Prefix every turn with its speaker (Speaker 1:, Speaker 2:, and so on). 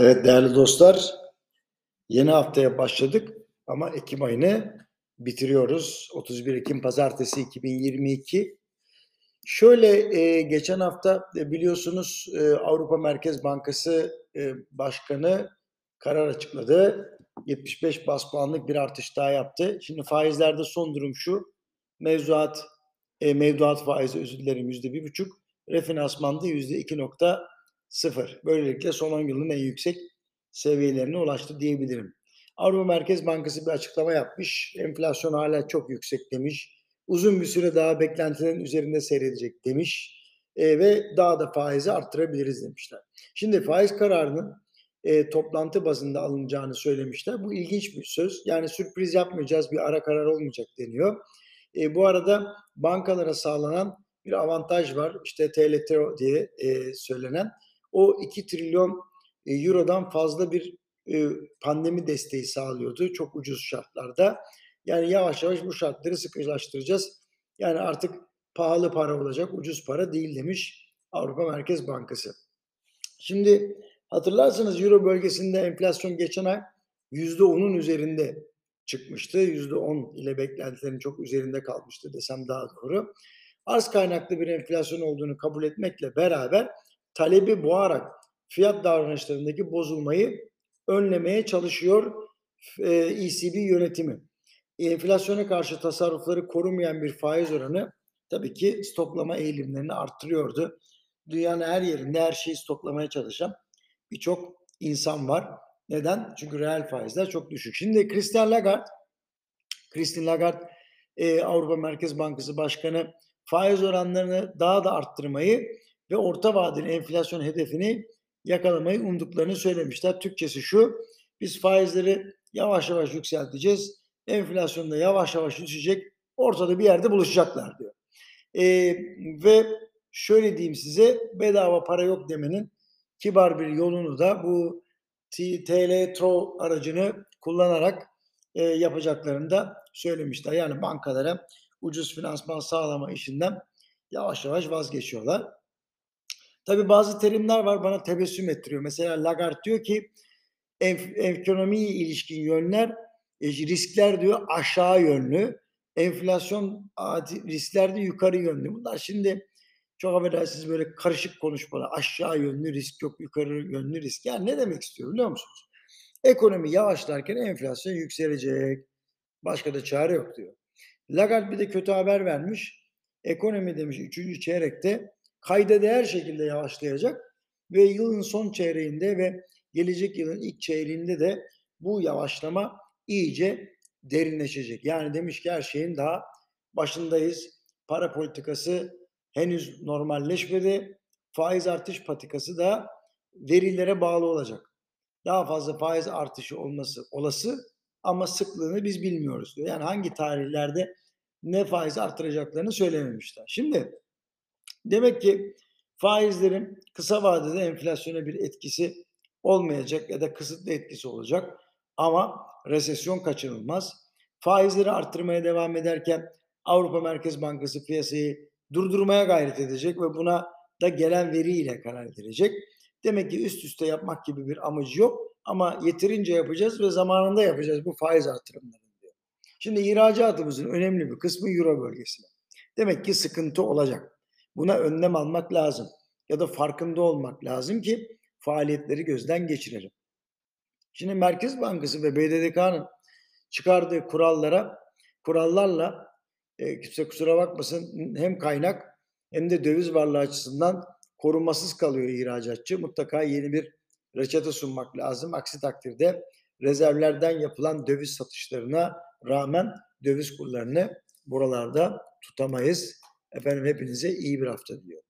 Speaker 1: Evet değerli dostlar, yeni haftaya başladık ama Ekim ayını bitiriyoruz. 31 Ekim Pazartesi 2022. Şöyle e, geçen hafta e, biliyorsunuz e, Avrupa Merkez Bankası e, Başkanı karar açıkladı. 75 bas puanlık bir artış daha yaptı. Şimdi faizlerde son durum şu. Mevzuat e, mevduat faizi özür dilerim yüzde bir buçuk. Refinansmanda yüzde iki nokta sıfır. Böylelikle son 10 yılın en yüksek seviyelerine ulaştı diyebilirim. Avrupa Merkez Bankası bir açıklama yapmış. Enflasyon hala çok yüksek demiş. Uzun bir süre daha beklentilerin üzerinde seyredecek demiş. E, ve daha da faizi arttırabiliriz demişler. Şimdi faiz kararının e, toplantı bazında alınacağını söylemişler. Bu ilginç bir söz. Yani sürpriz yapmayacağız, bir ara karar olmayacak deniyor. E, bu arada bankalara sağlanan bir avantaj var. İşte TLTRO diye e, söylenen o 2 trilyon e, eurodan fazla bir e, pandemi desteği sağlıyordu çok ucuz şartlarda. Yani yavaş yavaş bu şartları sıkılaştıracağız. Yani artık pahalı para olacak, ucuz para değil demiş Avrupa Merkez Bankası. Şimdi hatırlarsanız Euro bölgesinde enflasyon geçen ay %10'un üzerinde çıkmıştı. %10 ile beklentilerin çok üzerinde kalmıştı desem daha doğru. Arz kaynaklı bir enflasyon olduğunu kabul etmekle beraber talebi boğarak fiyat davranışlarındaki bozulmayı önlemeye çalışıyor e, ECB yönetimi. Enflasyona karşı tasarrufları korumayan bir faiz oranı tabii ki stoklama eğilimlerini arttırıyordu. Dünyanın her yerinde her şeyi stoklamaya çalışan birçok insan var. Neden? Çünkü reel faizler çok düşük. Şimdi Christian Lagarde, Christine Lagarde e, Avrupa Merkez Bankası Başkanı faiz oranlarını daha da arttırmayı ve orta vadeli enflasyon hedefini yakalamayı umduklarını söylemişler. Türkçesi şu, biz faizleri yavaş yavaş yükselteceğiz, enflasyon da yavaş yavaş düşecek, ortada bir yerde buluşacaklar diyor. E, ve şöyle diyeyim size, bedava para yok demenin kibar bir yolunu da bu TL Tro aracını kullanarak e, yapacaklarını da söylemişler. Yani bankalara ucuz finansman sağlama işinden yavaş yavaş vazgeçiyorlar. Tabii bazı terimler var bana tebessüm ettiriyor. Mesela Lagarde diyor ki ekonomiye ilişkin yönler e, riskler diyor aşağı yönlü. Enflasyon riskler de yukarı yönlü. Bunlar şimdi çok affedersiniz böyle karışık konuşmalar. Aşağı yönlü risk yok, yukarı yönlü risk. Yani ne demek istiyor biliyor musunuz? Ekonomi yavaşlarken enflasyon yükselecek. Başka da çare yok diyor. Lagarde bir de kötü haber vermiş. Ekonomi demiş 3. çeyrekte kayda değer şekilde yavaşlayacak ve yılın son çeyreğinde ve gelecek yılın ilk çeyreğinde de bu yavaşlama iyice derinleşecek. Yani demiş ki her şeyin daha başındayız. Para politikası henüz normalleşmedi. Faiz artış patikası da verilere bağlı olacak. Daha fazla faiz artışı olması olası ama sıklığını biz bilmiyoruz diyor. Yani hangi tarihlerde ne faiz artıracaklarını söylememişler. Şimdi demek ki faizlerin kısa vadede enflasyona bir etkisi olmayacak ya da kısıtlı etkisi olacak ama resesyon kaçınılmaz. Faizleri arttırmaya devam ederken Avrupa Merkez Bankası piyasayı durdurmaya gayret edecek ve buna da gelen veriyle karar verecek. Demek ki üst üste yapmak gibi bir amacı yok ama yeterince yapacağız ve zamanında yapacağız bu faiz artırımlarını diyor. Şimdi ihracatımızın önemli bir kısmı Euro bölgesine. Demek ki sıkıntı olacak. Buna önlem almak lazım ya da farkında olmak lazım ki faaliyetleri gözden geçirelim. Şimdi Merkez Bankası ve BDDK'nın çıkardığı kurallara, kurallarla e, kimse kusura bakmasın hem kaynak hem de döviz varlığı açısından korunmasız kalıyor ihracatçı. Mutlaka yeni bir reçete sunmak lazım. Aksi takdirde rezervlerden yapılan döviz satışlarına rağmen döviz kurlarını buralarda tutamayız. Efendim hepinize iyi bir hafta diliyorum.